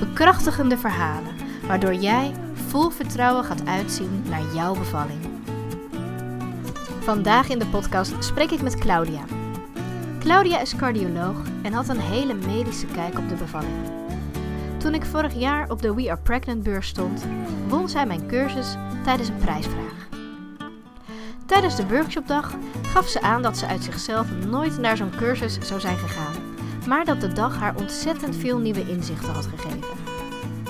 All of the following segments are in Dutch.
Bekrachtigende verhalen, waardoor jij vol vertrouwen gaat uitzien naar jouw bevalling. Vandaag in de podcast spreek ik met Claudia. Claudia is cardioloog en had een hele medische kijk op de bevalling. Toen ik vorig jaar op de We Are Pregnant beurs stond, won zij mijn cursus tijdens een prijsvraag. Tijdens de workshopdag gaf ze aan dat ze uit zichzelf nooit naar zo'n cursus zou zijn gegaan, maar dat de dag haar ontzettend veel nieuwe inzichten had gegeven.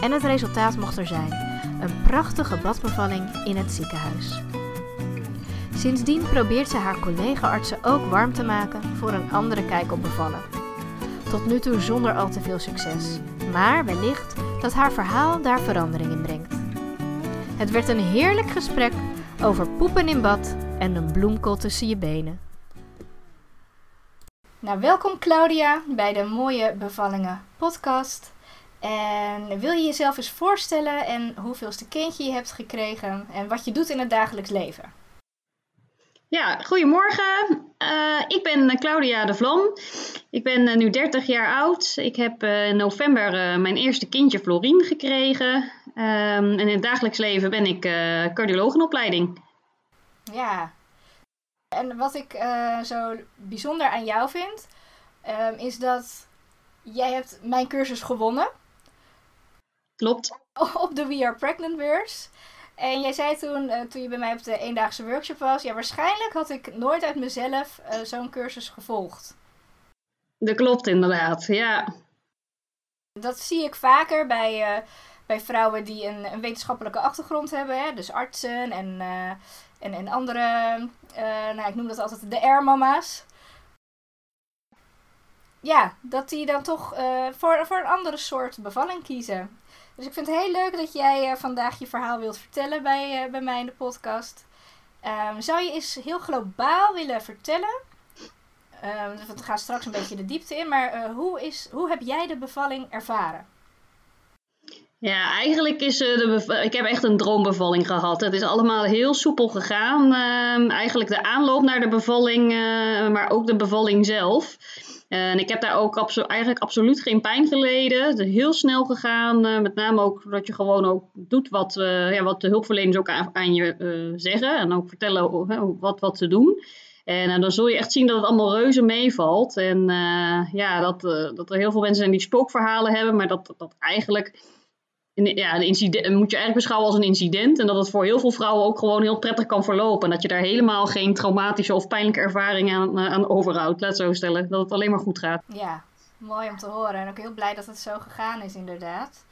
En het resultaat mocht er zijn: een prachtige badbevalling in het ziekenhuis. Sindsdien probeert ze haar collega-artsen ook warm te maken voor een andere kijk op bevallen. Tot nu toe zonder al te veel succes, maar wellicht dat haar verhaal daar verandering in brengt. Het werd een heerlijk gesprek over poepen in bad en een bloemkool tussen je benen. Nou, welkom Claudia bij de Mooie Bevallingen podcast. En wil je jezelf eens voorstellen en hoeveelste kindje je hebt gekregen en wat je doet in het dagelijks leven? Ja, goedemorgen. Uh, ik ben Claudia de Vlam. Ik ben uh, nu 30 jaar oud. Ik heb uh, in november mijn eerste kindje Florien gekregen. Um, en in het dagelijks leven ben ik cardioloog in opleiding. Ja. En wat ik zo bijzonder aan jou vind, um, is dat jij hebt mijn cursus gewonnen. Klopt. Op de We Are Pregnant beurs. En jij zei toen, uh, toen je bij mij op de eendaagse workshop was, ja, waarschijnlijk had ik nooit uit mezelf uh, zo'n cursus gevolgd. Dat klopt inderdaad, ja. Dat zie ik vaker bij, bij vrouwen die een, een, wetenschappelijke achtergrond hebben, hè? dus artsen en, en, en andere, nou, ik noem dat altijd de R-mama's. Ja, dat die dan toch voor, voor een andere soort bevalling kiezen. Dus ik vind het heel leuk dat jij uh, vandaag je verhaal wilt vertellen bij, bij mij in de podcast. Um, zou je eens heel globaal willen vertellen? Um, we gaan straks een beetje de diepte in, maar hoe, is, hoe heb jij de bevalling ervaren? Ja, eigenlijk is de ik heb echt een droombevalling gehad. Het is allemaal heel soepel gegaan. Uh, eigenlijk de aanloop naar de bevalling, uh, maar ook de bevalling zelf. En ik heb daar ook eigenlijk absoluut geen pijn geleden. Het is heel snel gegaan. Uh, met name ook dat je gewoon ook doet wat, ja, wat de hulpverleners ook aan, je zeggen. En ook vertellen wat, wat te doen. En dan zul je echt zien dat het allemaal reuze meevalt. En ja, dat, dat er heel veel mensen zijn die spookverhalen hebben. Maar dat, dat eigenlijk ja, een incident moet je eigenlijk beschouwen als een incident. En dat het voor heel veel vrouwen ook gewoon heel prettig kan verlopen. En dat je daar helemaal geen traumatische of pijnlijke ervaring aan, eh, aan overhoudt. Laat zo stellen. Dat het alleen maar goed gaat. Ja, mooi om te horen. En ook heel blij dat het zo gegaan is, inderdaad.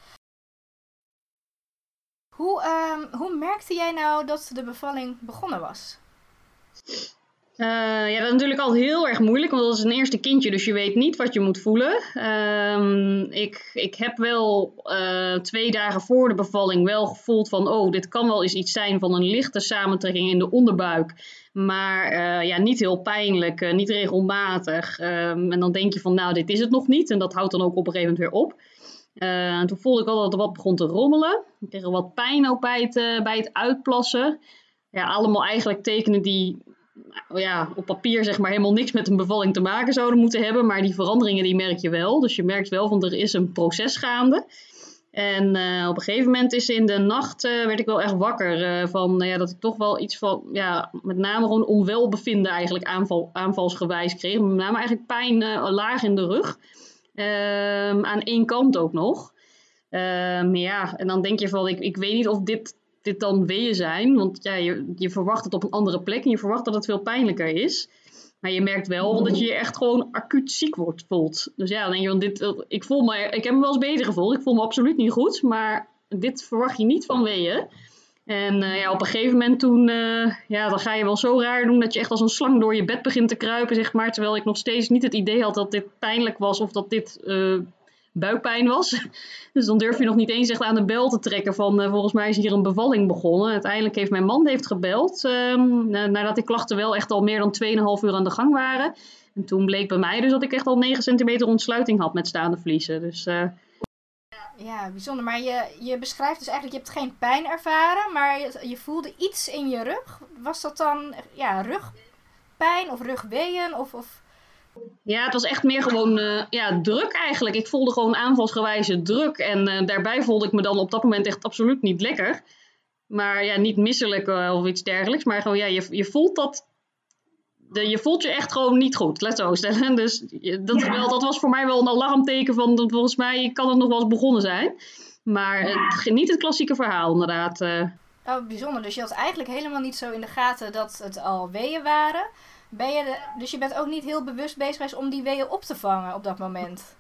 Hoe, um, hoe merkte jij nou dat de bevalling begonnen was? Uh, ja, dat is natuurlijk al heel erg moeilijk, want dat is een eerste kindje, dus je weet niet wat je moet voelen. Um, ik, ik heb wel uh, twee dagen voor de bevalling wel gevoeld van, oh, dit kan wel eens iets zijn van een lichte samentrekking in de onderbuik. Maar uh, ja, niet heel pijnlijk, niet regelmatig. Um, en dan denk je van, nou, dit is het nog niet. En dat houdt dan ook op een gegeven moment weer op. en toen voelde ik al dat er wat begon te rommelen. Ik kreeg wat pijn ook bij het, bij het uitplassen. Ja, allemaal eigenlijk tekenen die ja, op papier zeg maar helemaal niks met een bevalling te maken zouden moeten hebben. Maar die veranderingen die merk je wel. Dus je merkt wel van er is een proces gaande. En uh, op een gegeven moment is in de nacht uh, werd ik wel echt wakker uh, van ja, dat ik toch wel iets van, ja, met name gewoon onwelbevinden eigenlijk aanval, aanvalsgewijs kreeg. Met name eigenlijk pijn laag in de rug. Ehm, aan één kant ook nog. Ehm, ja, en dan denk je van, ik, ik weet niet of dit dit dan weeën zijn. Want ja, je, verwacht het op een andere plek en je verwacht dat het veel pijnlijker is. Maar je merkt wel dat je je echt gewoon acuut ziek wordt, voelt. Dus ja, dan denk je, dit, ik, voel me, ik heb me wel eens beter gevoeld. Ik voel me absoluut niet goed. Maar dit verwacht je niet van weeën. En uh, ja, op een gegeven moment toen, uh, ja, dan ga je wel zo raar doen dat je echt als een slang door je bed begint te kruipen, zeg maar. Terwijl ik nog steeds niet het idee had dat dit pijnlijk was of dat dit buikpijn was. Dus dan durf je nog niet eens echt aan de bel te trekken van volgens mij is hier een bevalling begonnen. Uiteindelijk heeft mijn man heeft gebeld ehm, nadat die klachten wel echt al meer dan 2,5 uur aan de gang waren. En toen bleek bij mij dus dat ik echt al 9 centimeter ontsluiting had met staande vliezen. Dus ja, bijzonder. Maar je, je beschrijft dus eigenlijk, je hebt geen pijn ervaren, maar je, je voelde iets in je rug. Was dat dan ja, rugpijn of rugweeën? Of, of... Ja, het was echt meer gewoon uh, ja, druk eigenlijk. Ik voelde gewoon aanvalsgewijze druk. En uh, daarbij voelde ik me dan op dat moment echt absoluut niet lekker. Maar ja, niet misselijk uh, of iets dergelijks. Maar gewoon, ja, je, je voelt dat de, je voelt je echt gewoon niet goed, laat zo stellen. Dus dat, wel, dat was voor mij wel een alarmteken van, dat volgens mij kan het nog wel eens begonnen zijn. Maar het, niet het klassieke verhaal inderdaad. Oh, bijzonder. Dus je had eigenlijk helemaal niet zo in de gaten dat het al weeën waren. Ben je dus je bent ook niet heel bewust bezig om die weeën op te vangen op dat moment?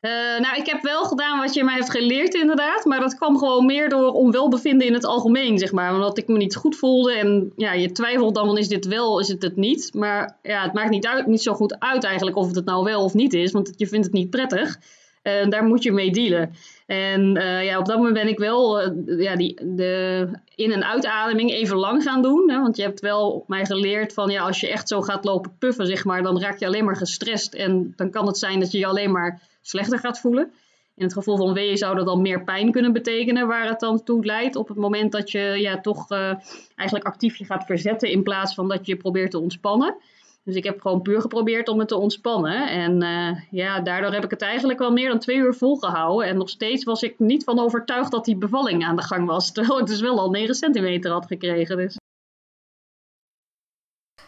Uh, nou, ik heb wel gedaan wat je mij heeft geleerd, inderdaad. Maar dat kwam gewoon meer door onwelbevinden in het algemeen, zeg maar. Omdat ik me niet goed voelde. En ja, je twijfelt dan is dit wel, is het het niet. Maar ja, het maakt niet, uit, niet zo goed uit eigenlijk of het het nou wel of niet is. Want je vindt het niet prettig. En daar moet je mee dealen. En uh, ja, op dat moment ben ik wel uh, ja, die, de in- en uitademing even lang gaan doen. Hè, want je hebt wel mij geleerd van ja, als je echt zo gaat lopen puffen, zeg maar, dan raak je alleen maar gestrest. En dan kan het zijn dat je je alleen maar slechter gaat voelen. In het geval van weeën zou dat dan meer pijn kunnen betekenen, waar het dan toe leidt op het moment dat je ja, toch uh, eigenlijk actief je gaat verzetten in plaats van dat je probeert te ontspannen. Dus ik heb gewoon puur geprobeerd om het te ontspannen. En uh, ja, daardoor heb ik het eigenlijk wel meer dan twee uur volgehouden. En nog steeds was ik niet van overtuigd dat die bevalling aan de gang was. Terwijl ik dus wel al 9 centimeter had gekregen. Dus.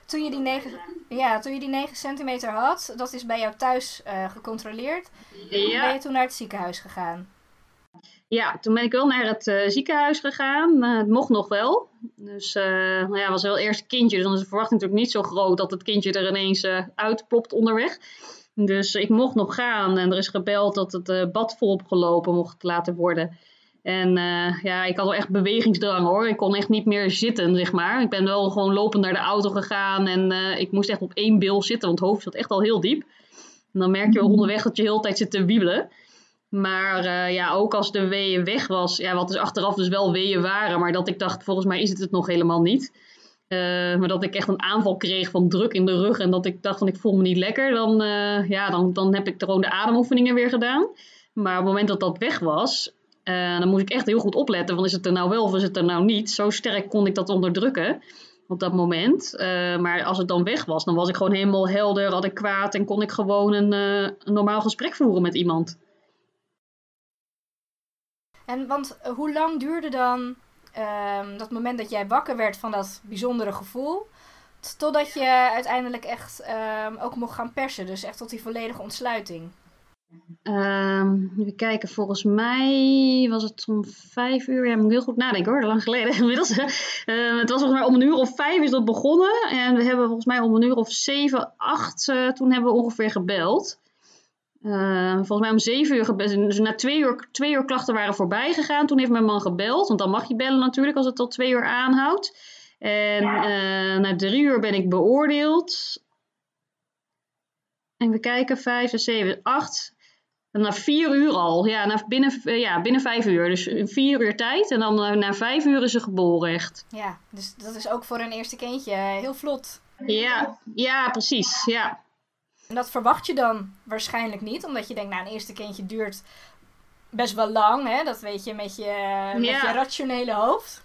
Toen je, die 9, ja, toen je die 9 centimeter had, dat is bij jou thuis uh, gecontroleerd. Ja. Ben je toen naar het ziekenhuis gegaan? Ja, toen ben ik wel naar het uh, ziekenhuis gegaan. Uh, het mocht nog wel. Dus uh, nou ja, was wel het eerste kindje. Dus dan is de verwachting natuurlijk niet zo groot dat het kindje er ineens uitplopt onderweg. Dus ik mocht nog gaan en er is gebeld dat het bad volop gelopen mocht laten worden. En ja, ik had wel echt bewegingsdrang hoor. Ik kon echt niet meer zitten, zeg maar. Ik ben wel gewoon lopend naar de auto gegaan en ik moest echt op één bil zitten, want het hoofd zat echt al heel diep. En dan merk je wel onderweg dat je de hele tijd zit te wiebelen. Maar uh, ja, ook als de weeën weg was, ja, wat dus achteraf dus wel weeën waren, maar dat ik dacht, volgens mij is het het nog helemaal niet. Uh, maar dat ik echt een aanval kreeg van druk in de rug en dat ik dacht van ik voel me niet lekker, dan, uh, ja, dan, dan heb ik gewoon de ademoefeningen weer gedaan. Maar op het moment dat dat weg was, dan moest ik echt heel goed opletten van is het er nou wel of is het er nou niet. Zo sterk kon ik dat onderdrukken op dat moment. maar als het dan weg was, dan was ik gewoon helemaal helder, adequaat en kon ik gewoon een normaal gesprek voeren met iemand. En want eh, hoe lang duurde dan um, dat moment dat jij wakker werd van dat bijzondere gevoel, totdat je uiteindelijk echt um, ook mocht gaan persen, dus echt tot die volledige ontsluiting? Um, even kijken, volgens mij was het om vijf uur. Ja, moet heel goed nadenken hoor, lang geleden inmiddels. Het was volgens mij om een uur of vijf is dat begonnen. En we hebben volgens mij om een uur of zeven, acht, uh, toen hebben we ongeveer gebeld. Uh, volgens mij om zeven uur. Dus na twee uur, twee uur klachten waren voorbij gegaan. Toen heeft mijn man gebeld. Want dan mag je bellen natuurlijk als het tot twee uur aanhoudt. En uh, na drie uur ben ik beoordeeld. Even kijken, vijf, zeven, acht. En na vier uur al. Ja, na, binnen, ja, binnen vijf uur. Dus vier uur tijd. En dan uh, na vijf uur is ze geboren echt. Ja, dus dat is ook voor een eerste kindje heel vlot. Ja, ja precies. Ja. En dat verwacht je dan waarschijnlijk niet, omdat je denkt, nou, een eerste kindje duurt best wel lang, hè? Dat weet je met je, met je rationele hoofd.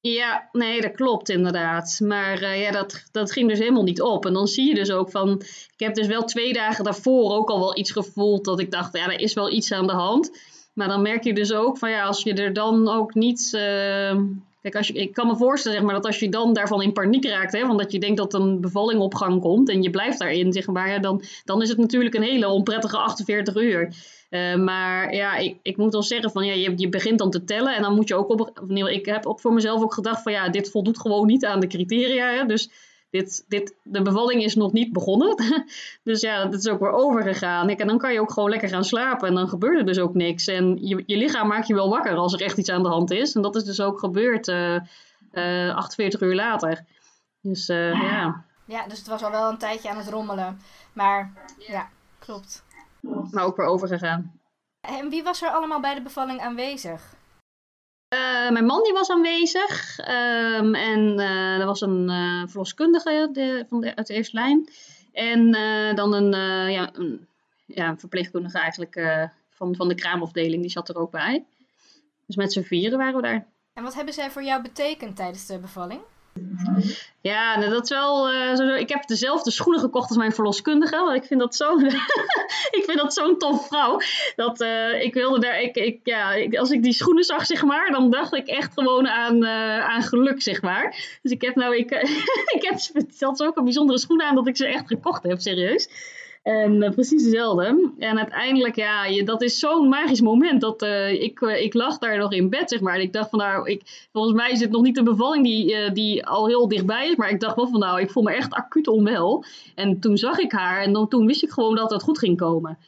Ja, nee, dat klopt inderdaad. Maar uh, ja, dat, dat ging dus helemaal niet op. En dan zie je dus ook van. Ik heb dus wel twee dagen daarvoor ook al wel iets gevoeld dat ik dacht, ja, er is wel iets aan de hand. Maar dan merk je dus ook van ja, als je er dan ook niet. Uh, Als ik kan me voorstellen zeg maar, dat als je dan daarvan in paniek raakt, hè, want dat je denkt dat een bevalling op gang komt en je blijft daarin, zeg maar, dan, dan is het natuurlijk een hele onprettige 48 uur. Uh, maar ja, ik, ik moet wel zeggen van ja, je, je begint dan te tellen en dan moet je ook op. Ik heb op voor mezelf ook gedacht van ja, dit voldoet gewoon niet aan de criteria. Hè, dus dit, dit, de bevalling is nog niet begonnen. dus ja, dat is ook weer overgegaan. En dan kan je ook gewoon lekker gaan slapen. En dan gebeurt er dus ook niks. En je, je lichaam maakt je wel wakker als er echt iets aan de hand is. En dat is dus ook gebeurd uh, uh, 48 uur later. Dus uh, ja. Ja, dus het was al wel een tijdje aan het rommelen. Maar ja, klopt. maar ook weer overgegaan. En wie was er allemaal bij de bevalling aanwezig? Uh, mijn man die was aanwezig um, en uh, er was een uh, verloskundige de, van de, uit de eerste lijn. En dan een, ja, een, ja, verpleegkundige eigenlijk van, van de kraamafdeling, die zat er ook bij. Dus met z'n vieren waren we daar. En wat hebben zij voor jou betekend tijdens de bevalling? Ja, dat is wel. Uh, ik heb dezelfde schoenen gekocht als mijn verloskundige. Want ik vind dat zo'n. ik vind dat zo'n tof vrouw. Dat uh, ik wilde daar. Ik, ik, ja, als ik die schoenen zag, zeg maar, dan dacht ik echt gewoon aan, uh, aan geluk, zeg maar. Dus ik heb nou. Ik, ik heb zelfs ook een bijzondere schoenen aan dat ik ze echt gekocht heb, serieus. En uh, precies dezelfde. En uiteindelijk, ja, je, dat is zo'n magisch moment. Dat uh, ik, uh, ik lag daar nog in bed, zeg maar. En ik dacht van nou, ik, volgens mij is het nog niet de bevalling die, die al heel dichtbij is. Maar ik dacht wel van nou, ik voel me echt acuut onwel. En toen zag ik haar en dan, toen wist ik gewoon dat het goed ging komen.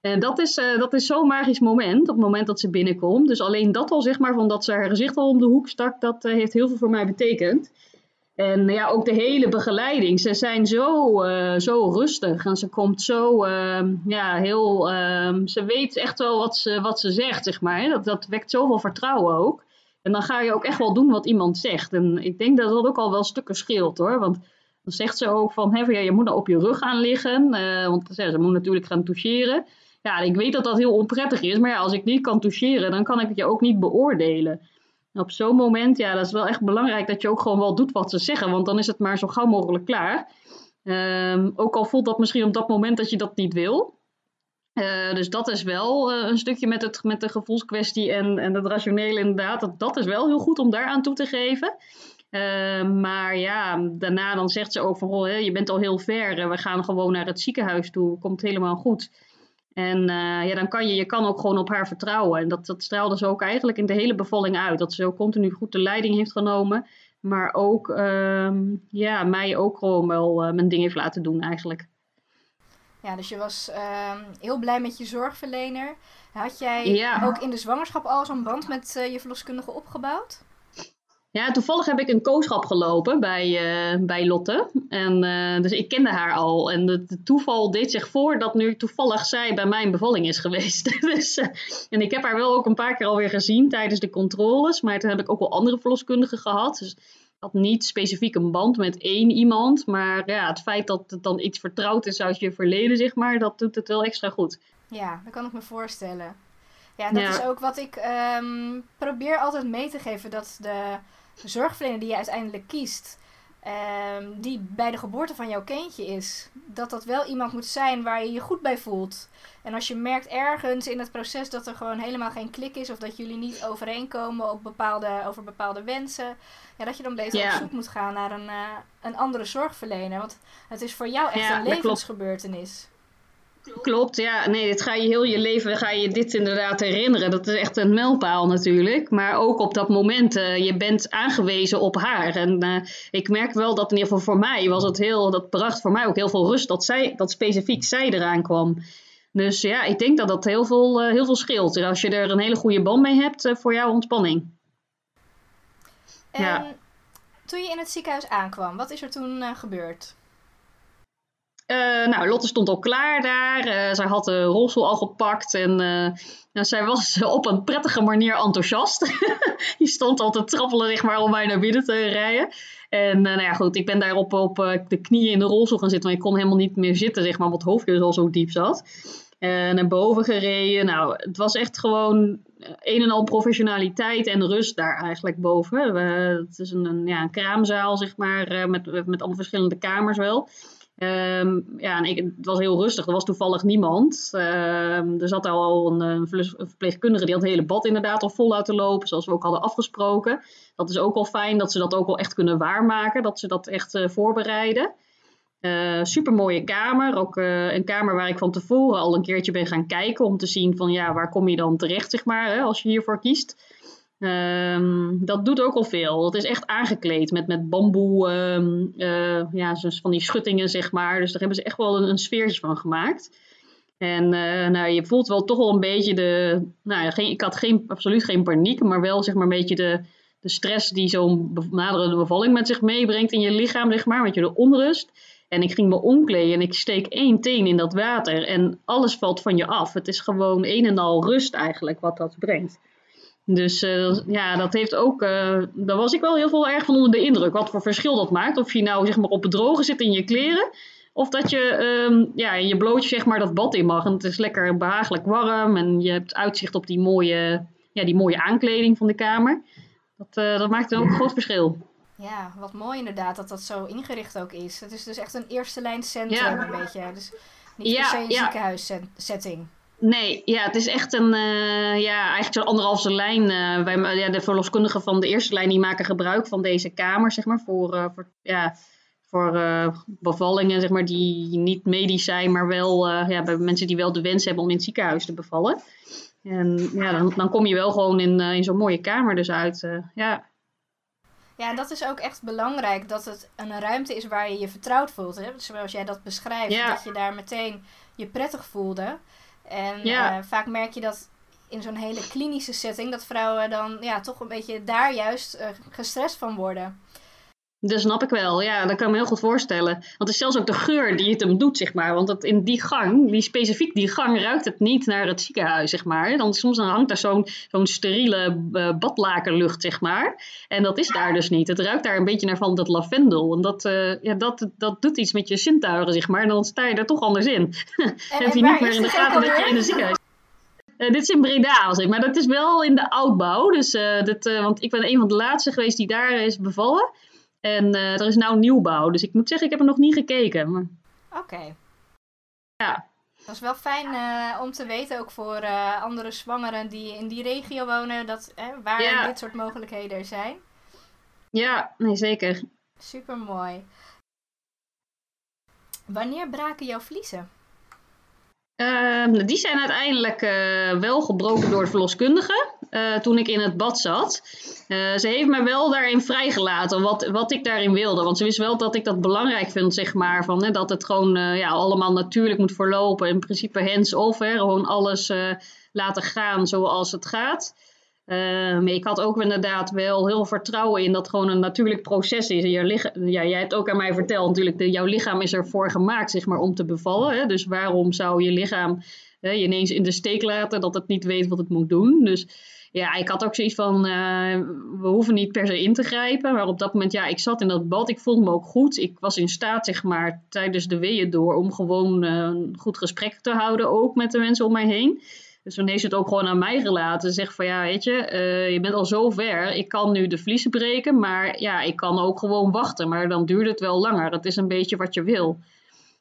En dat is, dat is zo'n magisch moment, op het moment dat ze binnenkomt. Dus alleen dat al, zeg maar, van dat ze haar gezicht al om de hoek stak, dat heeft heel veel voor mij betekend. En ja, ook de hele begeleiding. Ze zijn zo, uh, zo rustig en ze komt zo, uh, ja, heel, uh, ze weet echt wel wat ze, wat ze zegt, zeg maar. Dat, dat wekt zoveel vertrouwen ook. En dan ga je ook echt wel doen wat iemand zegt. En ik denk dat dat ook al wel stukken scheelt hoor. Want dan zegt ze ook van, hè, ja, je moet nou op je rug gaan liggen. Uh, want ze moet natuurlijk gaan toucheren. Ja, ik weet dat dat heel onprettig is. Maar als ik niet kan toucheren, dan kan ik het je ook niet beoordelen op zo'n moment, ja, dat is wel echt belangrijk dat je ook gewoon wel doet wat ze zeggen, want dan is het maar zo gauw mogelijk klaar. Um, ook al voelt dat misschien op dat moment dat je dat niet wil. Uh, dus dat is wel uh, een stukje met, het, met de gevoelskwestie en, en het rationele inderdaad. Dat, dat is wel heel goed om daaraan toe te geven. Uh, maar ja, daarna dan zegt ze ook van, oh, hè, je bent al heel ver. we gaan gewoon naar het ziekenhuis toe. Komt helemaal goed. En uh, ja, dan kan je, je kan ook gewoon op haar vertrouwen. En dat, dat straalde ze ook eigenlijk in de hele bevalling uit. Dat ze ook continu goed de leiding heeft genomen. Maar ook uh, ja, mij ook gewoon wel uh, mijn ding heeft laten doen eigenlijk. Ja, dus je was uh, heel blij met je zorgverlener. Had jij ja. ook in de zwangerschap al zo'n band met uh, je verloskundige opgebouwd? Ja, toevallig heb ik een kooschap gelopen bij, uh, bij Lotte. En, uh, dus ik kende haar al. En het toeval deed zich voor dat nu toevallig zij bij mijn bevalling is geweest. dus, uh, en ik heb haar wel ook een paar keer alweer gezien tijdens de controles. Maar toen heb ik ook wel andere verloskundigen gehad. Dus ik had niet specifiek een band met één iemand. Maar ja, het feit dat het dan iets vertrouwd is uit je verleden, zeg maar, dat doet het wel extra goed. Ja, dat kan ik me voorstellen. Ja, dat ja. is ook wat ik um, probeer altijd mee te geven. Dat de zorgverlener die je uiteindelijk kiest, um, die bij de geboorte van jouw kindje is, dat dat wel iemand moet zijn waar je je goed bij voelt. En als je merkt ergens in het proces dat er gewoon helemaal geen klik is of dat jullie niet overeenkomen op bepaalde, over bepaalde wensen, ja, dat je dan beter yeah. op zoek moet gaan naar een, uh, een andere zorgverlener. Want het is voor jou echt ja, een levensgebeurtenis. Klopt, ja. Nee, dit ga je heel je leven ga je dit inderdaad herinneren. Dat is echt een mijlpaal natuurlijk. Maar ook op dat moment, uh, je bent aangewezen op haar. En uh, ik merk wel dat in ieder geval voor mij was het heel, dat bracht voor mij ook heel veel rust dat, zij, dat specifiek zij eraan kwam. Dus ja, ik denk dat dat heel veel, uh, heel veel scheelt. Als je er een hele goede band mee hebt voor jouw ontspanning. En ja. toen je in het ziekenhuis aankwam, wat is er toen gebeurd? Uh, nou, Lotte stond al klaar daar. Uh, zij had de rolstoel al gepakt. En nou, zij was op een prettige manier enthousiast. Die stond al te trappelen zeg maar, om mij naar binnen te rijden. En nou ja, goed, ik ben daar op, de knieën in de rolstoel gaan zitten. Want ik kon helemaal niet meer zitten, zeg maar, omdat het hoofdje al zo diep zat. En naar boven gereden. Nou, het was echt gewoon een en al professionaliteit en rust daar eigenlijk boven. het is een, een, ja, een kraamzaal, zeg maar, met, met allemaal verschillende kamers wel. Um, ja, en ik, het was heel rustig. Er was toevallig niemand. Um, er zat al een, een, verpleegkundige die had het hele bad inderdaad al vol laten lopen, zoals we ook hadden afgesproken. Dat is ook al fijn dat ze dat ook wel echt kunnen waarmaken, dat ze dat echt uh, voorbereiden. Uh, super mooie kamer. Ook een kamer waar ik van tevoren al een keertje ben gaan kijken om te zien van ja, waar kom je dan terecht, zeg maar, hè, als je hiervoor kiest. Um, dat doet ook al veel. Het is echt aangekleed met, met bamboe, um, uh, ja, van die schuttingen, zeg maar. Dus daar hebben ze echt wel een, sfeertje van gemaakt. En uh, nou, je voelt wel toch wel een beetje de. Nou, geen, ik had geen, absoluut geen paniek, maar wel zeg maar een beetje de, de stress die zo'n naderende bevalling met zich meebrengt in je lichaam, zeg maar. Want je de onrust. En ik ging me omkleden en ik steek één teen in dat water en alles valt van je af. Het is gewoon een en al rust eigenlijk wat dat brengt. Dus uh, ja, dat heeft ook, uh, daar was ik wel heel veel erg van onder de indruk. Wat voor verschil dat maakt. Of je nou zeg maar op het droge zit in je kleren. Of dat je um, ja, in je blootje zeg maar dat bad in mag. En het is lekker behagelijk warm. En je hebt uitzicht op die mooie, ja, die mooie aankleding van de kamer. Dat, uh, dat maakt dan ook een groot verschil. Ja, wat mooi inderdaad dat dat zo ingericht ook is. Het is dus echt een eerste lijn centrum ja. een beetje. Dus niet ja, per se een ja. ziekenhuissetting. Nee, ja, het is echt een, uh, ja, eigenlijk zo'n anderhalve lijn. Uh, wij, ja, de verloskundigen van de eerste lijn die maken gebruik van deze kamer, zeg maar, voor, uh, voor, ja, voor bevallingen, zeg maar, die niet medisch zijn, maar wel ja, bij mensen die wel de wens hebben om in het ziekenhuis te bevallen. En ja, dan, dan kom je wel gewoon in, in zo'n mooie kamer dus uit. ja. Ja, en dat is ook echt belangrijk, dat het een ruimte is waar je je vertrouwd voelt. Hè? Zoals jij dat beschrijft, ja. dat je daar meteen je prettig voelde. En ja. uh, vaak merk je dat in zo'n hele klinische setting, dat vrouwen dan ja, toch een beetje daar juist uh, gestrest van worden. Dat snap ik wel, ja, dat kan ik me heel goed voorstellen. Want het is zelfs ook de geur die het hem doet, zeg maar. Want het, in die gang, die specifiek die gang, ruikt het niet naar het ziekenhuis, zeg maar. Dan, soms dan hangt daar zo'n zo'n steriele uh, badlakenlucht, zeg maar. En dat is daar dus niet. Het ruikt daar een beetje naar van dat lavendel. En dat, uh, ja, dat, dat doet iets met je zintuigen, zeg maar. En dan sta je er toch anders in. En, heb je niet meer in de gaten dat je in een ziekenhuis uh, dit is in Breda, zeg maar. Dat is wel in de oudbouw. Dus, uh, dit, uh, want ik ben een van de laatste geweest die daar is bevallen. En uh, er is nou nieuwbouw. Dus ik moet zeggen, ik heb er nog niet gekeken. Maar... Oké. Okay. Ja. Dat is wel fijn uh, om te weten, ook voor uh, andere zwangeren die in die regio wonen, dat, waar ja. dit soort mogelijkheden er zijn. Ja, nee, zeker. Super mooi. Wanneer braken jouw vliezen? Uh, die zijn uiteindelijk uh, wel gebroken door de verloskundige uh, toen ik in het bad zat. Eh, ze heeft me wel daarin vrijgelaten wat, wat ik daarin wilde. Want ze wist wel dat ik dat belangrijk vind, zeg maar. Van, hè, dat het gewoon ja, allemaal natuurlijk moet verlopen. In principe hands-off, gewoon alles laten gaan zoals het gaat. Maar ik had ook inderdaad wel heel vertrouwen in dat gewoon een natuurlijk proces is. Lichaam, ja, jij hebt ook aan mij verteld natuurlijk, de, jouw lichaam is ervoor gemaakt zeg maar, om te bevallen. Hè? Dus waarom zou je lichaam hè, je ineens in de steek laten dat het niet weet wat het moet doen? Dus ja, ik had ook zoiets van, uh, we hoeven niet per se in te grijpen. Maar op dat moment, ja, ik zat in dat bad, ik voelde me ook goed. Ik was in staat, zeg maar, tijdens de weeën door om gewoon uh, een goed gesprek te houden ook met de mensen om mij heen. Dus toen heeft ze het ook gewoon aan mij gelaten. Zeg van ja, weet je, uh, je bent al zo ver. Ik kan nu de vliezen breken, maar ja, ik kan ook gewoon wachten. Maar dan duurt het wel langer. Dat is een beetje wat je wil.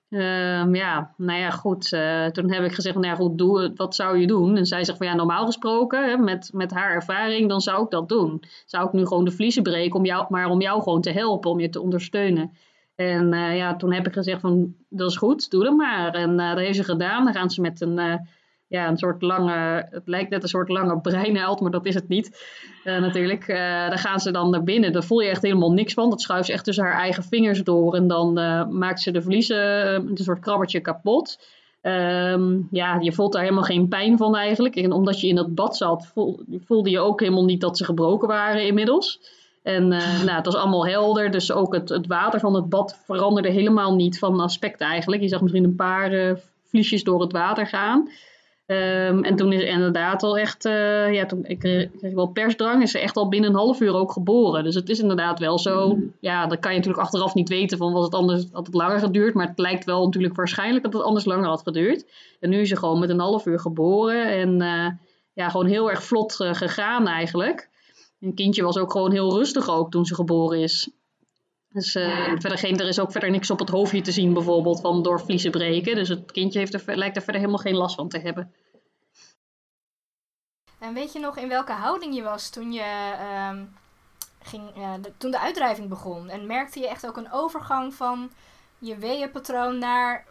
Uh, ja, nou ja, goed. Uh, toen heb ik gezegd, nou ja, goed, doe, wat zou je doen? En zij zegt van ja, normaal gesproken, hè, met, met haar ervaring, dan zou ik dat doen. Zou ik nu gewoon de vliezen breken, om jou, maar om jou gewoon te helpen, om je te ondersteunen. En uh, ja, toen heb ik gezegd van, dat is goed, doe dat maar. En dat heeft ze gedaan. Dan gaan ze met een ja, een soort lange, het lijkt net een soort lange breinheld, maar dat is het niet uh, natuurlijk. Uh, daar gaan ze dan naar binnen, daar voel je echt helemaal niks van. Dat schuift ze echt tussen haar eigen vingers door en dan uh, maakt ze de vliezen, een soort krabbertje kapot. Um, ja, je voelt daar helemaal geen pijn van eigenlijk. En omdat je in dat bad zat, voel, voelde je ook helemaal niet dat ze gebroken waren inmiddels. En nou, het was allemaal helder, dus ook het, het water van het bad veranderde helemaal niet van aspect eigenlijk. Je zag misschien een paar vliesjes door het water gaan. Um, en toen is inderdaad al echt, uh, ja, toen ik kreeg wel persdrang, is ze echt al binnen een half uur ook geboren. Dus het is inderdaad wel zo, mm. ja, dan kan je natuurlijk achteraf niet weten van was het anders, had het langer geduurd. Maar het lijkt wel natuurlijk waarschijnlijk dat het anders langer had geduurd. En nu is ze gewoon met een half uur geboren en uh, ja, gewoon heel erg vlot uh, gegaan eigenlijk. Een kindje was ook gewoon heel rustig ook toen ze geboren is. Dus uh, verder geen, er is ook verder niks op het hoofdje te zien, bijvoorbeeld van door vliezen breken. Dus het kindje heeft er, lijkt er verder helemaal geen last van te hebben. En weet je nog in welke houding je was toen, je, uh, ging, uh, de, toen de uitdrijving begon? En merkte je echt ook een overgang van je weeënpatroon naar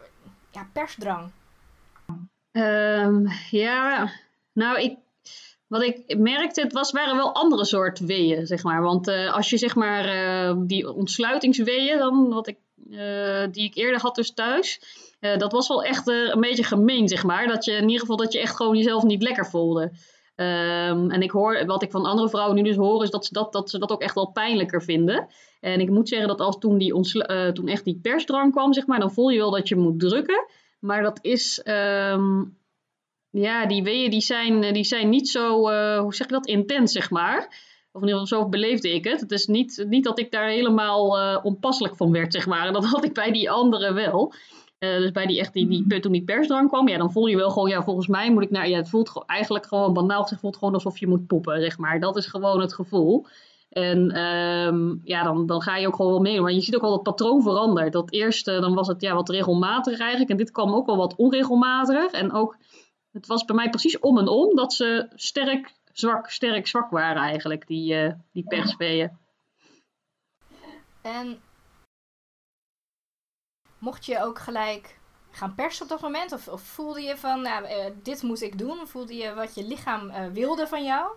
ja, persdrang? Um, ja, nou, ik wat ik merkte, het was, waren wel andere soort weeën, zeg maar. Want uh, als je zeg maar uh, die ontsluitingsweeën, dan, wat ik, uh, die ik eerder had dus thuis, dat was wel echt een beetje gemeen, zeg maar. Dat je in ieder geval dat je echt gewoon jezelf niet lekker voelde. Ehm, en ik hoor, wat ik van andere vrouwen nu dus hoor, is dat ze dat, dat ze dat ook echt wel pijnlijker vinden. En ik moet zeggen dat als toen, die toen echt die persdrang kwam, zeg maar, dan voel je wel dat je moet drukken. Maar dat is, um, ja, die weeën die zijn, die zijn niet zo, uh, hoe zeg je dat, intens, zeg maar. Of in ieder geval zo beleefde ik het. Het is niet, niet dat ik daar helemaal uh, onpasselijk van werd, zeg maar. En dat had ik bij die anderen wel. Uh, dus bij die echt die, die, toen die persdrang kwam, ja, dan voel je wel gewoon, ja, volgens mij moet ik naar, ja, het voelt eigenlijk gewoon banaal gezegd, voelt gewoon alsof je moet poepen, zeg maar. Dat is gewoon het gevoel. En um, ja, dan, dan ga je ook gewoon wel mee. Maar je ziet ook wel dat het patroon verandert. Dat eerste, dan was het ja, wat regelmatig eigenlijk. En dit kwam ook wel wat onregelmatig. En ook, het was bij mij precies om en om dat ze sterk, zwak, sterk, zwak waren eigenlijk, die, uh, die persveeën. En mocht je ook gelijk gaan persen op dat moment? Of, of voelde je van, nou, uh, dit moet ik doen? Voelde je wat je lichaam uh, wilde van jou?